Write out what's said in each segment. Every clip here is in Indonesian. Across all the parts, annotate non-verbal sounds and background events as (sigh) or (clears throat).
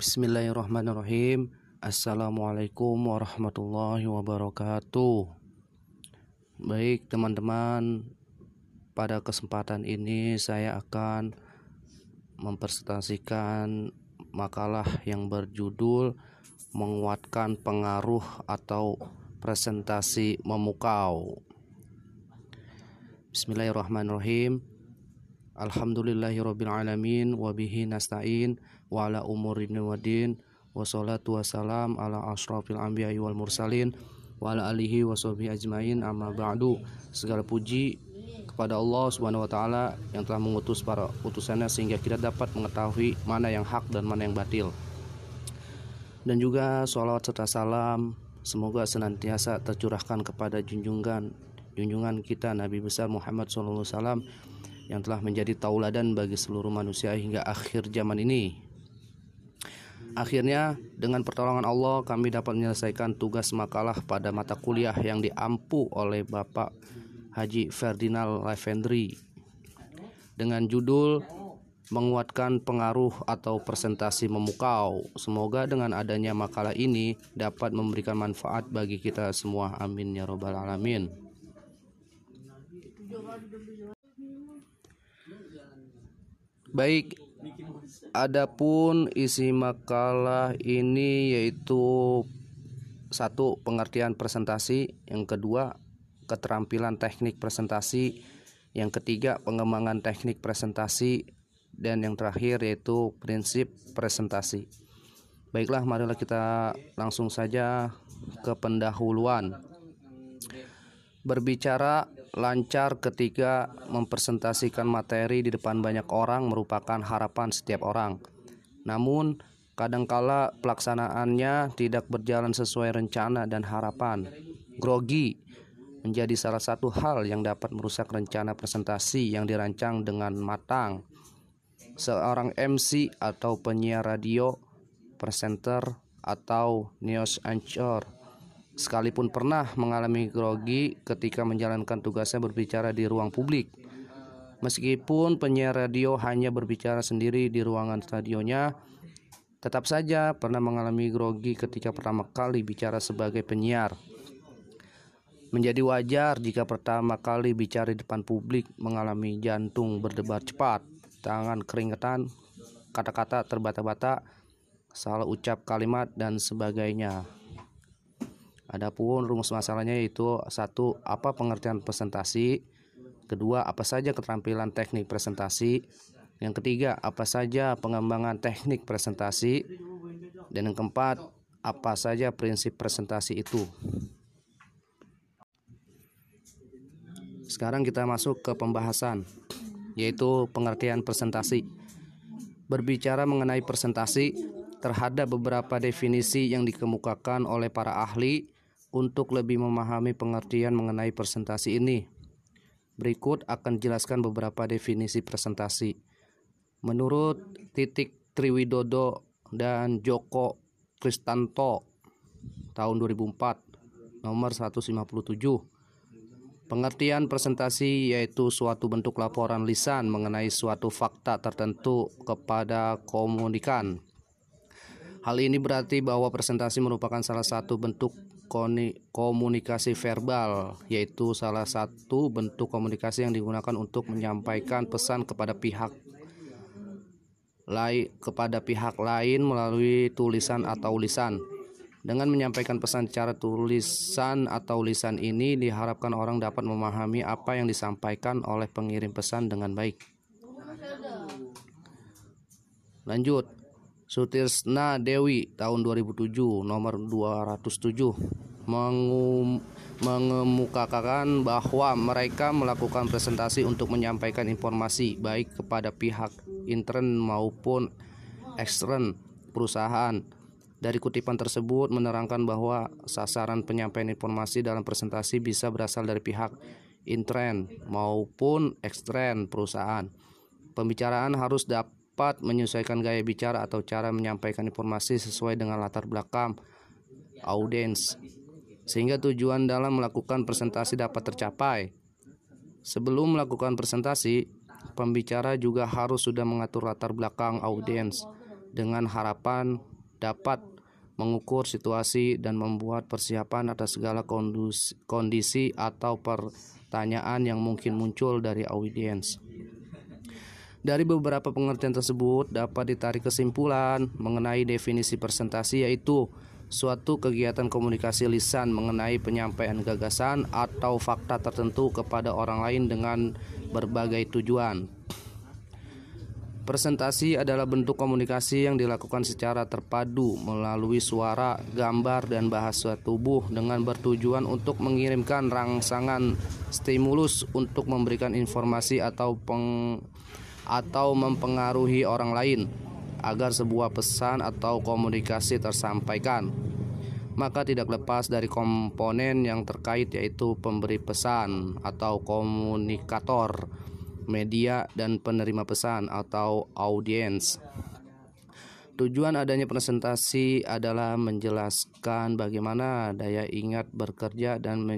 Bismillahirrahmanirrahim. Assalamualaikum warahmatullahi wabarakatuh. Baik teman-teman Pada kesempatan ini saya akan Mempresentasikan makalah yang berjudul Menguatkan pengaruh atau presentasi memukau. Bismillahirrahmanirrahim Alhamdulillahirrabbilalamin Wabihi nasta'in Wa ala umurin wadin Wassalatu wassalam ala ashrafil anbiya wal mursalin Wa ala alihi wa sahbihi ajmain amma ba'du. Segala puji kepada Allah subhanahu wa ta'ala Yang telah mengutus para utusannya Sehingga kita dapat mengetahui mana yang hak dan mana yang batil. Dan juga sholawat serta salam Semoga senantiasa tercurahkan kepada junjungan junjungan kita Nabi besar Muhammad SAW yang telah menjadi tauladan bagi seluruh manusia hingga akhir zaman ini. Akhirnya, dengan pertolongan Allah, kami dapat menyelesaikan tugas makalah pada mata kuliah yang diampu oleh Bapak Haji Ferdinand Levendri dengan judul menguatkan pengaruh atau presentasi memukau. Semoga dengan adanya makalah ini dapat memberikan manfaat bagi kita semua. Amin ya robbal alamin. Baik, adapun isi makalah ini yaitu satu pengertian presentasi, yang kedua keterampilan teknik presentasi, yang ketiga pengembangan teknik presentasi, dan yang terakhir yaitu prinsip presentasi. Baiklah, marilah kita langsung saja ke pendahuluan. Berbicara lancar ketika mempresentasikan materi di depan banyak orang merupakan harapan setiap orang. Namun, kadangkala pelaksanaannya tidak berjalan sesuai rencana dan harapan. Grogi menjadi salah satu hal yang dapat merusak rencana presentasi yang dirancang dengan matang. Seorang MC atau penyiar radio, presenter, atau news anchor sekalipun pernah mengalami grogi ketika menjalankan tugasnya berbicara di ruang publik. Meskipun penyiar radio hanya berbicara sendiri di ruangan stadionnya, tetap saja pernah mengalami grogi ketika pertama kali bicara sebagai penyiar. Menjadi wajar jika pertama kali bicara di depan publik mengalami jantung berdebar cepat, tangan keringetan, kata-kata terbata-bata, salah ucap kalimat dan sebagainya. Adapun rumus masalahnya yaitu satu apa pengertian presentasi, kedua apa saja keterampilan teknik presentasi, yang ketiga apa saja pengembangan teknik presentasi, dan yang keempat apa saja prinsip presentasi itu. Sekarang kita masuk ke pembahasan yaitu pengertian presentasi. Berbicara mengenai presentasi terhadap beberapa definisi yang dikemukakan oleh para ahli untuk lebih memahami pengertian mengenai presentasi ini, berikut akan jelaskan beberapa definisi presentasi. Menurut Titik Triwidodo dan Joko Kristanto tahun 2004 nomor 157 Pengertian presentasi yaitu suatu bentuk laporan lisan mengenai suatu fakta tertentu kepada komunikan. Hal ini berarti bahwa presentasi merupakan salah satu bentuk komunikasi verbal, yaitu salah satu bentuk komunikasi yang digunakan untuk menyampaikan pesan kepada pihak lain kepada pihak lain melalui tulisan atau lisan. Dengan menyampaikan pesan secara tulisan atau lisan ini diharapkan orang dapat memahami apa yang disampaikan oleh pengirim pesan dengan baik. Lanjut, Sutirsna Dewi tahun 2007 nomor 207 mengum, mengemukakan bahwa mereka melakukan presentasi untuk menyampaikan informasi baik kepada pihak intern maupun ekstern perusahaan. Dari kutipan tersebut menerangkan bahwa sasaran penyampaian informasi dalam presentasi bisa berasal dari pihak intern maupun ekstern perusahaan. Pembicaraan harus dapat dapat menyesuaikan gaya bicara atau cara menyampaikan informasi sesuai dengan latar belakang audiens sehingga tujuan dalam melakukan presentasi dapat tercapai. Sebelum melakukan presentasi, pembicara juga harus sudah mengatur latar belakang audiens dengan harapan dapat mengukur situasi dan membuat persiapan atas segala kondisi atau pertanyaan yang mungkin muncul dari audiens. Dari beberapa pengertian tersebut dapat ditarik kesimpulan mengenai definisi presentasi yaitu suatu kegiatan komunikasi lisan mengenai penyampaian gagasan atau fakta tertentu kepada orang lain dengan berbagai tujuan. Presentasi adalah bentuk komunikasi yang dilakukan secara terpadu melalui suara, gambar, dan bahasa tubuh dengan bertujuan untuk mengirimkan rangsangan stimulus untuk memberikan informasi atau peng atau mempengaruhi orang lain agar sebuah pesan atau komunikasi tersampaikan. Maka tidak lepas dari komponen yang terkait yaitu pemberi pesan atau komunikator, media dan penerima pesan atau audiens. Tujuan adanya presentasi adalah menjelaskan bagaimana daya ingat bekerja dan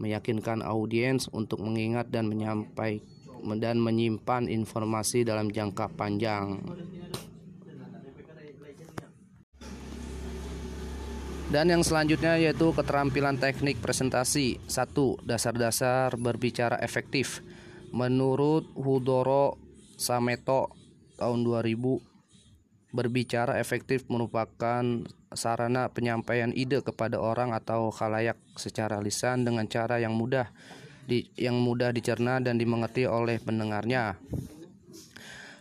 meyakinkan audiens untuk mengingat dan menyampaikan dan menyimpan informasi dalam jangka panjang. Dan yang selanjutnya yaitu keterampilan teknik presentasi. Satu, dasar-dasar berbicara efektif. Menurut Hudoro Sameto tahun 2000, berbicara efektif merupakan sarana penyampaian ide kepada orang atau khalayak secara lisan dengan cara yang mudah di, yang mudah dicerna dan dimengerti oleh pendengarnya.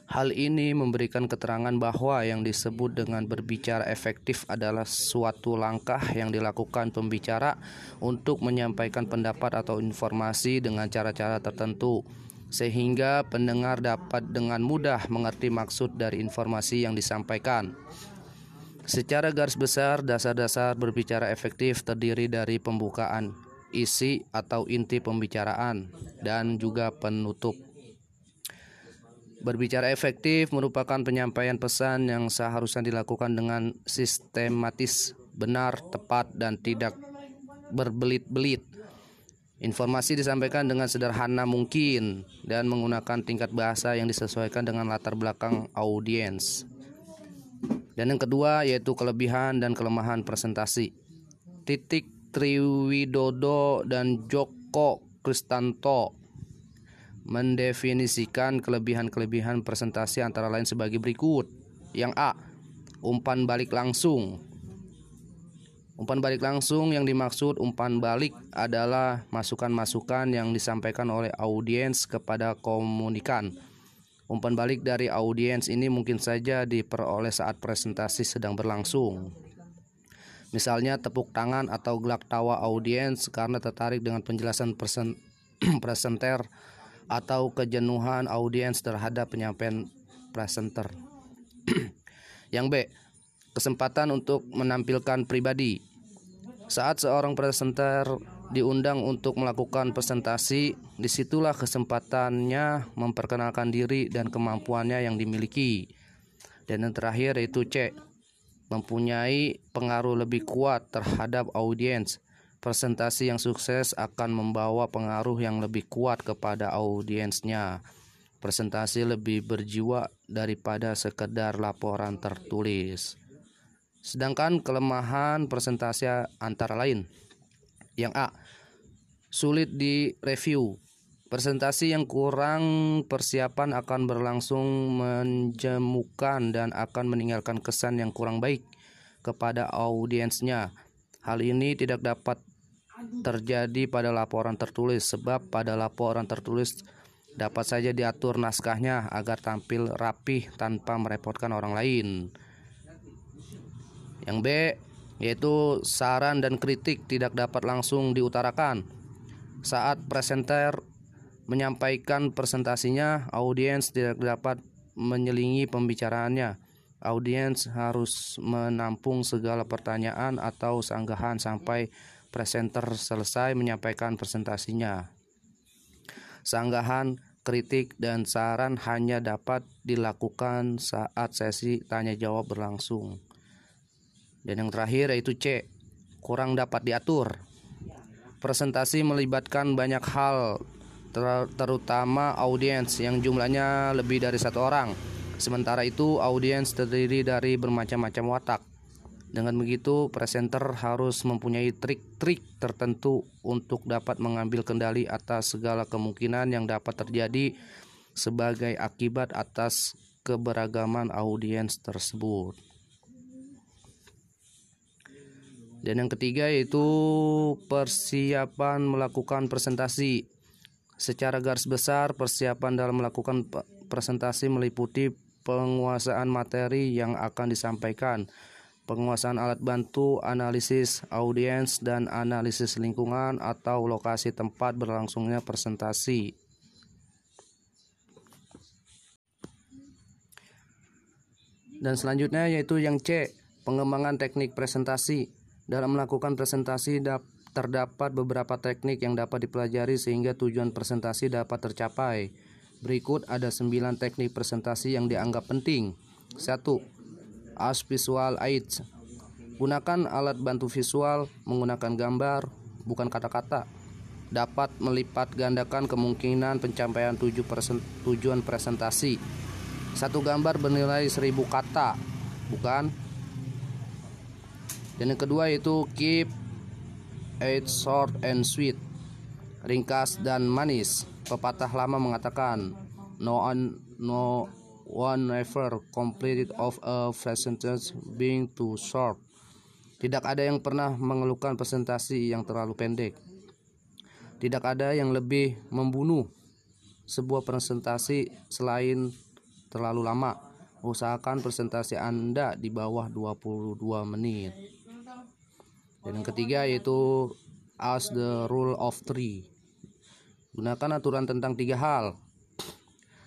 Hal ini memberikan keterangan bahwa yang disebut dengan berbicara efektif adalah suatu langkah yang dilakukan pembicara untuk menyampaikan pendapat atau informasi dengan cara-cara tertentu, sehingga pendengar dapat dengan mudah mengerti maksud dari informasi yang disampaikan. Secara garis besar, dasar-dasar berbicara efektif terdiri dari pembukaan, isi atau inti pembicaraan, dan juga penutup. Berbicara efektif merupakan penyampaian pesan yang seharusnya dilakukan dengan sistematis, benar, tepat, dan tidak berbelit-belit. Informasi disampaikan dengan sederhana mungkin dan menggunakan tingkat bahasa yang disesuaikan dengan latar belakang audiens. Dan yang kedua yaitu kelebihan dan kelemahan presentasi. Titik Triwidodo dan Joko Kristanto mendefinisikan kelebihan-kelebihan presentasi antara lain sebagai berikut. Yang A, umpan balik langsung. Umpan balik langsung yang dimaksud umpan balik adalah masukan-masukan yang disampaikan oleh audiens kepada komunikan. Umpan balik dari audiens ini mungkin saja diperoleh saat presentasi sedang berlangsung. Misalnya tepuk tangan atau gelak tawa audiens karena tertarik dengan penjelasan (clears throat) presenter atau kejenuhan audiens terhadap penyampaian presenter. (clears throat) Yang B, kesempatan untuk menampilkan pribadi. Saat seorang presenter diundang untuk melakukan presentasi, di situlah kesempatannya memperkenalkan diri dan kemampuannya yang dimiliki. Dan yang terakhir yaitu C, mempunyai pengaruh lebih kuat terhadap audiens Presentasi yang sukses akan membawa pengaruh yang lebih kuat kepada audiensnya. Presentasi lebih berjiwa daripada sekedar laporan tertulis. Sedangkan kelemahan presentasi antara lain. Yang A. Sulit di review. Presentasi yang kurang persiapan akan berlangsung menjemukan dan akan meninggalkan kesan yang kurang baik kepada audiensnya. Hal ini tidak dapat terjadi pada laporan tertulis sebab pada laporan tertulis dapat saja diatur naskahnya agar tampil rapih tanpa merepotkan orang lain. Yang B yaitu saran dan kritik tidak dapat langsung diutarakan. Saat presenter menyampaikan presentasinya, audiens tidak dapat menyelingi pembicaraannya. Audiens harus menampung segala pertanyaan atau sanggahan sampai presenter selesai menyampaikan presentasinya. Sanggahan, kritik, dan saran hanya dapat dilakukan saat sesi tanya jawab berlangsung. Dan yang terakhir yaitu C, kurang dapat diatur. Presentasi melibatkan banyak hal ter terutama audiens yang jumlahnya lebih dari satu orang. Sementara itu, audiens terdiri dari bermacam-macam watak. Dengan begitu, presenter harus mempunyai trik-trik tertentu untuk dapat mengambil kendali atas segala kemungkinan yang dapat terjadi sebagai akibat atas keberagaman audiens tersebut. Dan yang ketiga yaitu persiapan melakukan presentasi. Secara garis besar, persiapan dalam melakukan presentasi meliputi penguasaan materi yang akan disampaikan, penguasaan alat bantu, analisis audiens, dan analisis lingkungan atau lokasi tempat berlangsungnya presentasi. Dan selanjutnya yaitu yang C, pengembangan teknik presentasi. Dalam melakukan presentasi terdapat beberapa teknik yang dapat dipelajari sehingga tujuan presentasi dapat tercapai. Berikut ada 9 teknik presentasi yang dianggap penting. 1. As visual aids. Gunakan alat bantu visual menggunakan gambar, bukan kata-kata. Dapat melipat gandakan kemungkinan pencapaian tujuan presentasi. Satu gambar bernilai seribu kata, bukan dan yang kedua yaitu keep it short and sweet. Ringkas dan manis. Pepatah lama mengatakan no one no one ever completed of a presentation being too short. Tidak ada yang pernah mengeluhkan presentasi yang terlalu pendek. Tidak ada yang lebih membunuh sebuah presentasi selain terlalu lama. Usahakan presentasi Anda di bawah 22 menit. Dan yang ketiga yaitu as the rule of three. Gunakan aturan tentang tiga hal.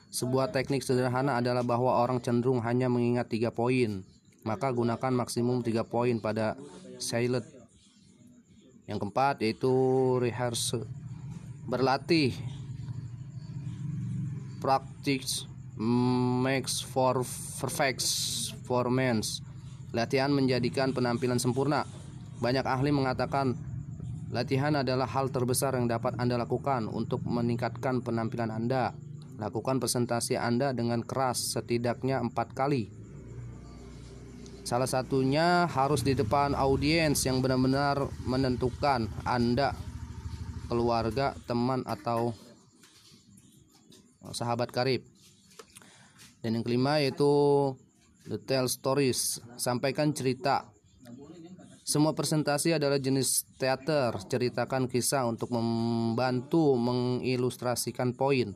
Sebuah teknik sederhana adalah bahwa orang cenderung hanya mengingat tiga poin. Maka gunakan maksimum tiga poin pada silent. Yang keempat yaitu rehearse. Berlatih. Practice makes for perfect performance. Latihan menjadikan penampilan sempurna. Banyak ahli mengatakan latihan adalah hal terbesar yang dapat Anda lakukan untuk meningkatkan penampilan Anda. Lakukan presentasi Anda dengan keras setidaknya empat kali. Salah satunya harus di depan audiens yang benar-benar menentukan Anda, keluarga, teman, atau sahabat karib. Dan yang kelima yaitu detail stories. Sampaikan cerita semua presentasi adalah jenis teater, ceritakan kisah untuk membantu mengilustrasikan poin.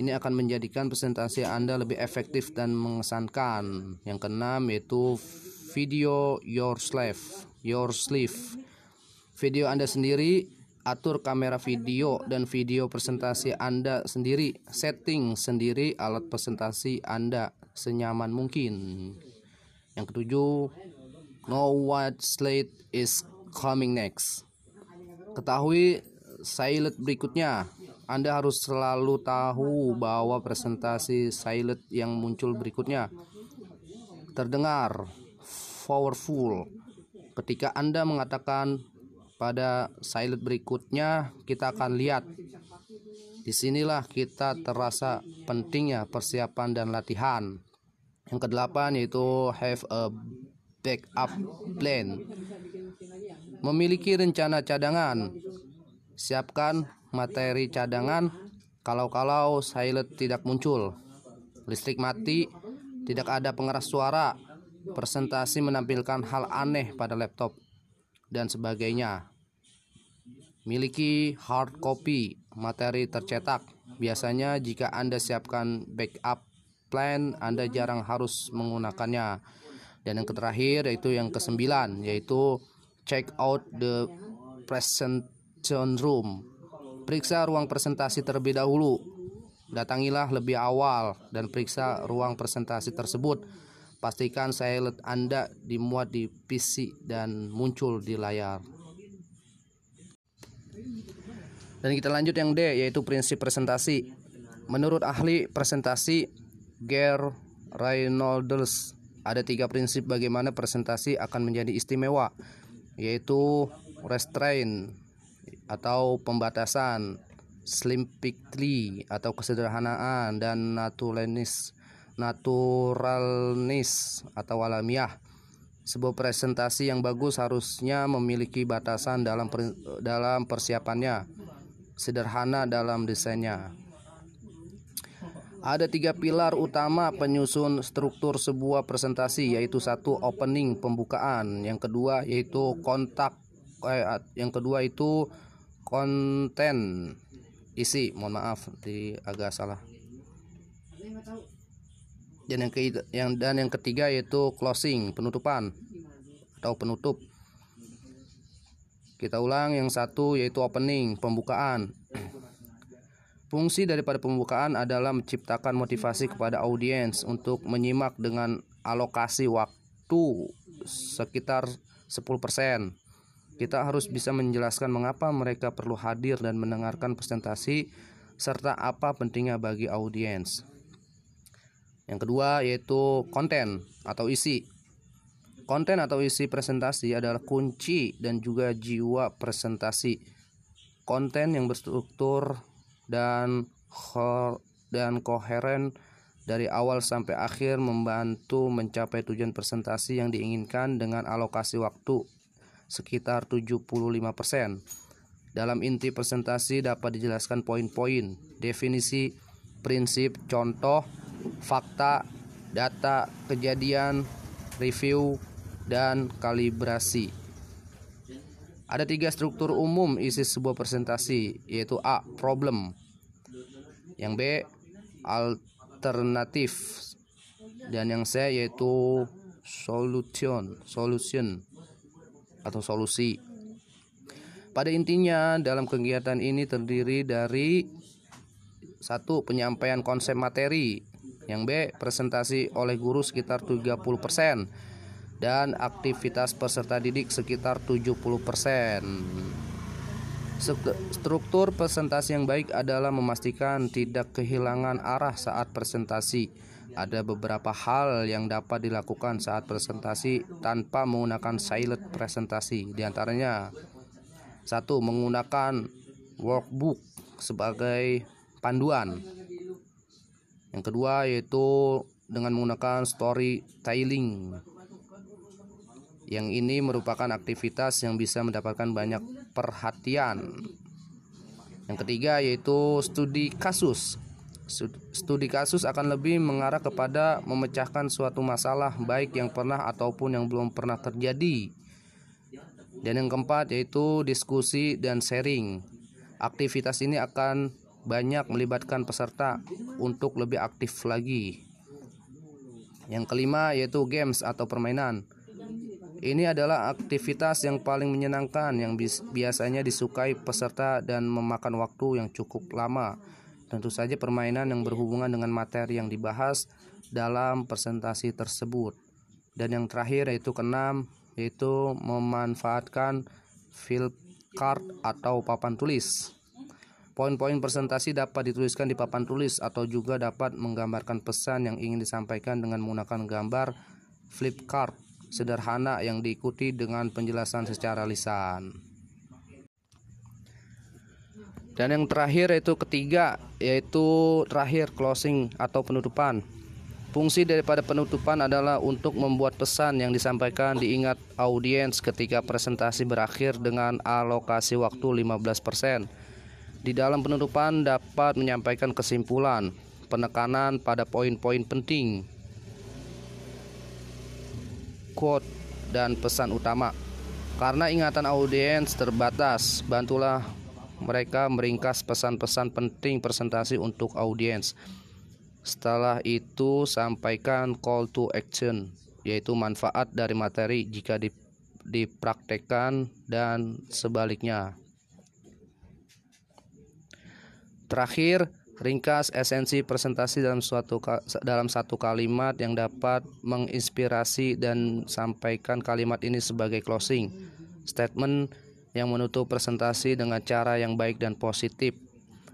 Ini akan menjadikan presentasi Anda lebih efektif dan mengesankan. Yang keenam yaitu video your sleeve, your sleeve. Video Anda sendiri, atur kamera video dan video presentasi Anda sendiri, setting sendiri alat presentasi Anda senyaman mungkin. Yang ketujuh, Know what slate is coming next. Ketahui silent berikutnya. Anda harus selalu tahu bahwa presentasi silent yang muncul berikutnya terdengar powerful. Ketika Anda mengatakan pada silent berikutnya, kita akan lihat Di sinilah kita terasa pentingnya persiapan dan latihan. Yang kedelapan yaitu have a backup plan. Memiliki rencana cadangan. Siapkan materi cadangan kalau-kalau silent tidak muncul. Listrik mati, tidak ada pengeras suara, presentasi menampilkan hal aneh pada laptop dan sebagainya. Miliki hard copy materi tercetak. Biasanya jika Anda siapkan backup plan, Anda jarang harus menggunakannya. Dan yang terakhir yaitu yang kesembilan yaitu check out the presentation room. Periksa ruang presentasi terlebih dahulu. Datangilah lebih awal dan periksa ruang presentasi tersebut. Pastikan silent Anda dimuat di PC dan muncul di layar. Dan kita lanjut yang D yaitu prinsip presentasi. Menurut ahli presentasi Gare Reynolds ada tiga prinsip bagaimana presentasi akan menjadi istimewa, yaitu restraint atau pembatasan, simplicity atau kesederhanaan dan naturalness naturalness atau alamiah. Sebuah presentasi yang bagus harusnya memiliki batasan dalam dalam persiapannya, sederhana dalam desainnya. Ada tiga pilar utama penyusun struktur sebuah presentasi yaitu satu opening pembukaan, yang kedua yaitu kontak, eh, yang kedua itu konten isi. Mohon maaf di agak salah. Dan yang ke, yang dan yang ketiga yaitu closing penutupan atau penutup. Kita ulang yang satu yaitu opening pembukaan. Fungsi daripada pembukaan adalah menciptakan motivasi kepada audiens untuk menyimak dengan alokasi waktu sekitar 10%. Kita harus bisa menjelaskan mengapa mereka perlu hadir dan mendengarkan presentasi serta apa pentingnya bagi audiens. Yang kedua yaitu konten atau isi. Konten atau isi presentasi adalah kunci dan juga jiwa presentasi. Konten yang berstruktur dan dan koheren dari awal sampai akhir membantu mencapai tujuan presentasi yang diinginkan dengan alokasi waktu sekitar 75%. Dalam inti presentasi dapat dijelaskan poin-poin, definisi, prinsip, contoh, fakta, data, kejadian, review, dan kalibrasi. Ada tiga struktur umum isi sebuah presentasi, yaitu A. Problem Yang B. Alternatif Dan yang C yaitu Solution Solution Atau solusi Pada intinya dalam kegiatan ini terdiri dari satu Penyampaian konsep materi Yang B. Presentasi oleh guru sekitar 30% dan aktivitas peserta didik sekitar 70%. Struktur presentasi yang baik adalah memastikan tidak kehilangan arah saat presentasi. Ada beberapa hal yang dapat dilakukan saat presentasi tanpa menggunakan silent presentasi. Di antaranya, satu menggunakan workbook sebagai panduan. Yang kedua yaitu dengan menggunakan storytelling yang ini merupakan aktivitas yang bisa mendapatkan banyak perhatian. Yang ketiga yaitu studi kasus. Studi kasus akan lebih mengarah kepada memecahkan suatu masalah baik yang pernah ataupun yang belum pernah terjadi. Dan yang keempat yaitu diskusi dan sharing. Aktivitas ini akan banyak melibatkan peserta untuk lebih aktif lagi. Yang kelima yaitu games atau permainan. Ini adalah aktivitas yang paling menyenangkan yang biasanya disukai peserta dan memakan waktu yang cukup lama. Tentu saja permainan yang berhubungan dengan materi yang dibahas dalam presentasi tersebut. Dan yang terakhir yaitu keenam yaitu memanfaatkan field card atau papan tulis. Poin-poin presentasi dapat dituliskan di papan tulis atau juga dapat menggambarkan pesan yang ingin disampaikan dengan menggunakan gambar flip card sederhana yang diikuti dengan penjelasan secara lisan. Dan yang terakhir yaitu ketiga yaitu terakhir closing atau penutupan. Fungsi daripada penutupan adalah untuk membuat pesan yang disampaikan diingat audiens ketika presentasi berakhir dengan alokasi waktu 15%. Di dalam penutupan dapat menyampaikan kesimpulan, penekanan pada poin-poin penting quote dan pesan utama. Karena ingatan audiens terbatas, bantulah mereka meringkas pesan-pesan penting presentasi untuk audiens. Setelah itu, sampaikan call to action, yaitu manfaat dari materi jika dipraktekkan dan sebaliknya. Terakhir, Ringkas esensi presentasi dalam suatu dalam satu kalimat yang dapat menginspirasi dan sampaikan kalimat ini sebagai closing statement yang menutup presentasi dengan cara yang baik dan positif.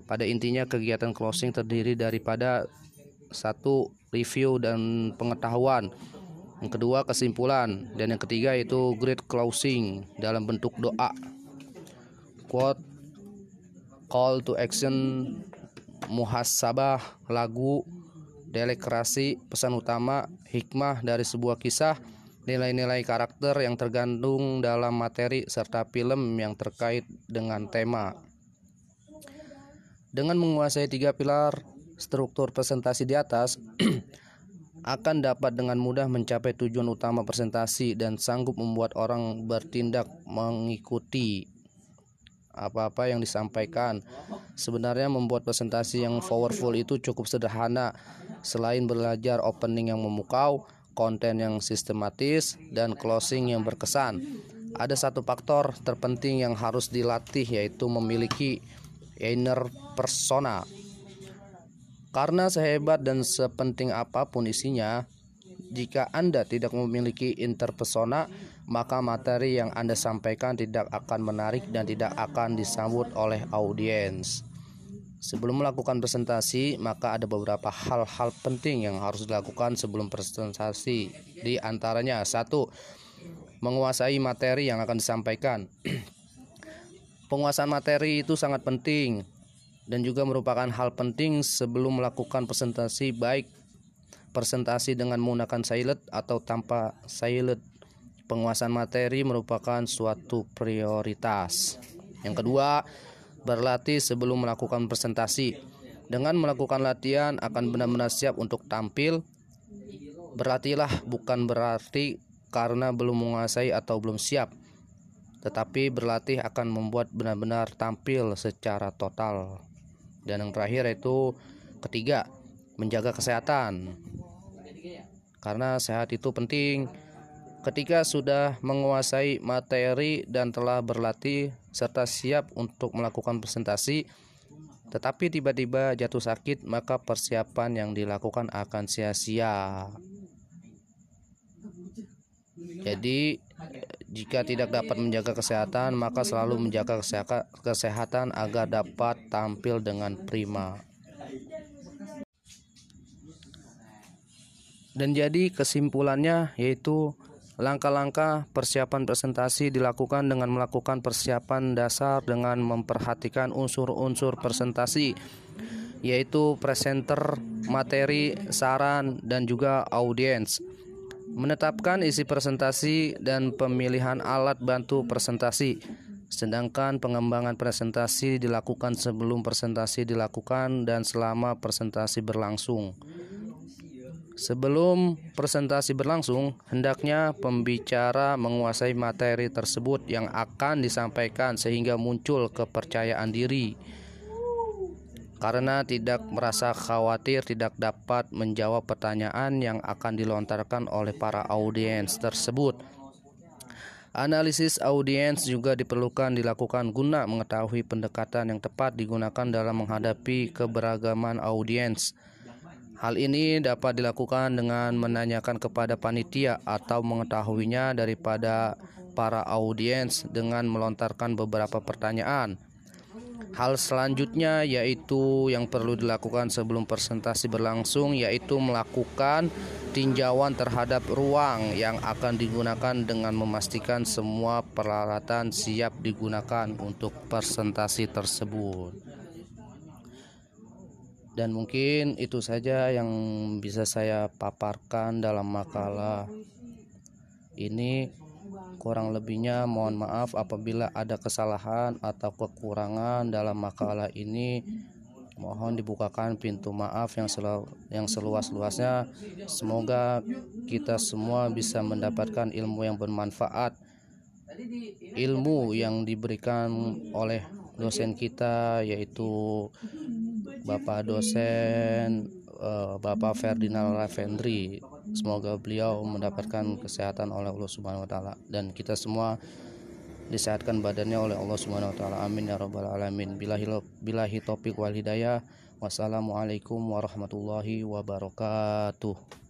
Pada intinya kegiatan closing terdiri daripada satu review dan pengetahuan, yang kedua kesimpulan, dan yang ketiga itu great closing dalam bentuk doa. Quote call to action, muhasabah, lagu, delekrasi, pesan utama, hikmah dari sebuah kisah, nilai-nilai karakter yang tergantung dalam materi serta film yang terkait dengan tema. Dengan menguasai tiga pilar struktur presentasi di atas, (clears throat) akan dapat dengan mudah mencapai tujuan utama presentasi dan sanggup membuat orang bertindak mengikuti apa-apa yang disampaikan. Sebenarnya membuat presentasi yang powerful itu cukup sederhana. Selain belajar opening yang memukau, konten yang sistematis, dan closing yang berkesan. Ada satu faktor terpenting yang harus dilatih yaitu memiliki inner persona karena sehebat dan sepenting apa pun isinya, jika Anda tidak memiliki interpersona, maka materi yang Anda sampaikan tidak akan menarik dan tidak akan disambut oleh audiens. Sebelum melakukan presentasi, maka ada beberapa hal-hal penting yang harus dilakukan sebelum presentasi. Di antaranya, satu, menguasai materi yang akan disampaikan. (clears throat) Penguasaan materi itu sangat penting dan juga merupakan hal penting sebelum melakukan presentasi baik presentasi dengan menggunakan silent atau tanpa silent. Penguasaan materi merupakan suatu prioritas. Yang kedua, berlatih sebelum melakukan presentasi. Dengan melakukan latihan akan benar-benar siap untuk tampil. Berlatihlah bukan berarti karena belum menguasai atau belum siap. Tetapi berlatih akan membuat benar-benar tampil secara total. Dan yang terakhir itu ketiga, menjaga kesehatan. Karena sehat itu penting. Ketika sudah menguasai materi dan telah berlatih serta siap untuk melakukan presentasi, tetapi tiba-tiba jatuh sakit, maka persiapan yang dilakukan akan sia-sia. Jadi jika tidak dapat menjaga kesehatan, maka selalu menjaga kesehatan agar dapat tampil dengan prima. Dan jadi kesimpulannya yaitu langkah-langkah persiapan presentasi dilakukan dengan melakukan persiapan dasar dengan memperhatikan unsur-unsur presentasi yaitu presenter, materi, saran dan juga audiens menetapkan isi presentasi dan pemilihan alat bantu presentasi. Sedangkan pengembangan presentasi dilakukan sebelum presentasi dilakukan dan selama presentasi berlangsung. Sebelum presentasi berlangsung, hendaknya pembicara menguasai materi tersebut yang akan disampaikan sehingga muncul kepercayaan diri karena tidak merasa khawatir tidak dapat menjawab pertanyaan yang akan dilontarkan oleh para audiens tersebut. Analisis audiens juga diperlukan dilakukan guna mengetahui pendekatan yang tepat digunakan dalam menghadapi keberagaman audiens. Hal ini dapat dilakukan dengan menanyakan kepada panitia atau mengetahuinya daripada para audiens dengan melontarkan beberapa pertanyaan. Hal selanjutnya yaitu yang perlu dilakukan sebelum presentasi berlangsung yaitu melakukan tinjauan terhadap ruang yang akan digunakan dengan memastikan semua peralatan siap digunakan untuk presentasi tersebut. Dan mungkin itu saja yang bisa saya paparkan dalam makalah ini. Kurang lebihnya mohon maaf apabila ada kesalahan atau kekurangan dalam makalah ini. Mohon dibukakan pintu maaf yang selu yang seluas-luasnya. Semoga kita semua bisa mendapatkan ilmu yang bermanfaat. Ilmu yang diberikan oleh dosen kita yaitu Bapak dosen eh, Bapak Ferdinand Ravendri Semoga beliau mendapatkan kesehatan oleh Allah Subhanahu wa taala dan kita semua disehatkan badannya oleh Allah Subhanahu wa taala. Amin ya rabbal alamin. Bilahi bilahi topik wal hidayah. Wassalamualaikum warahmatullahi wabarakatuh.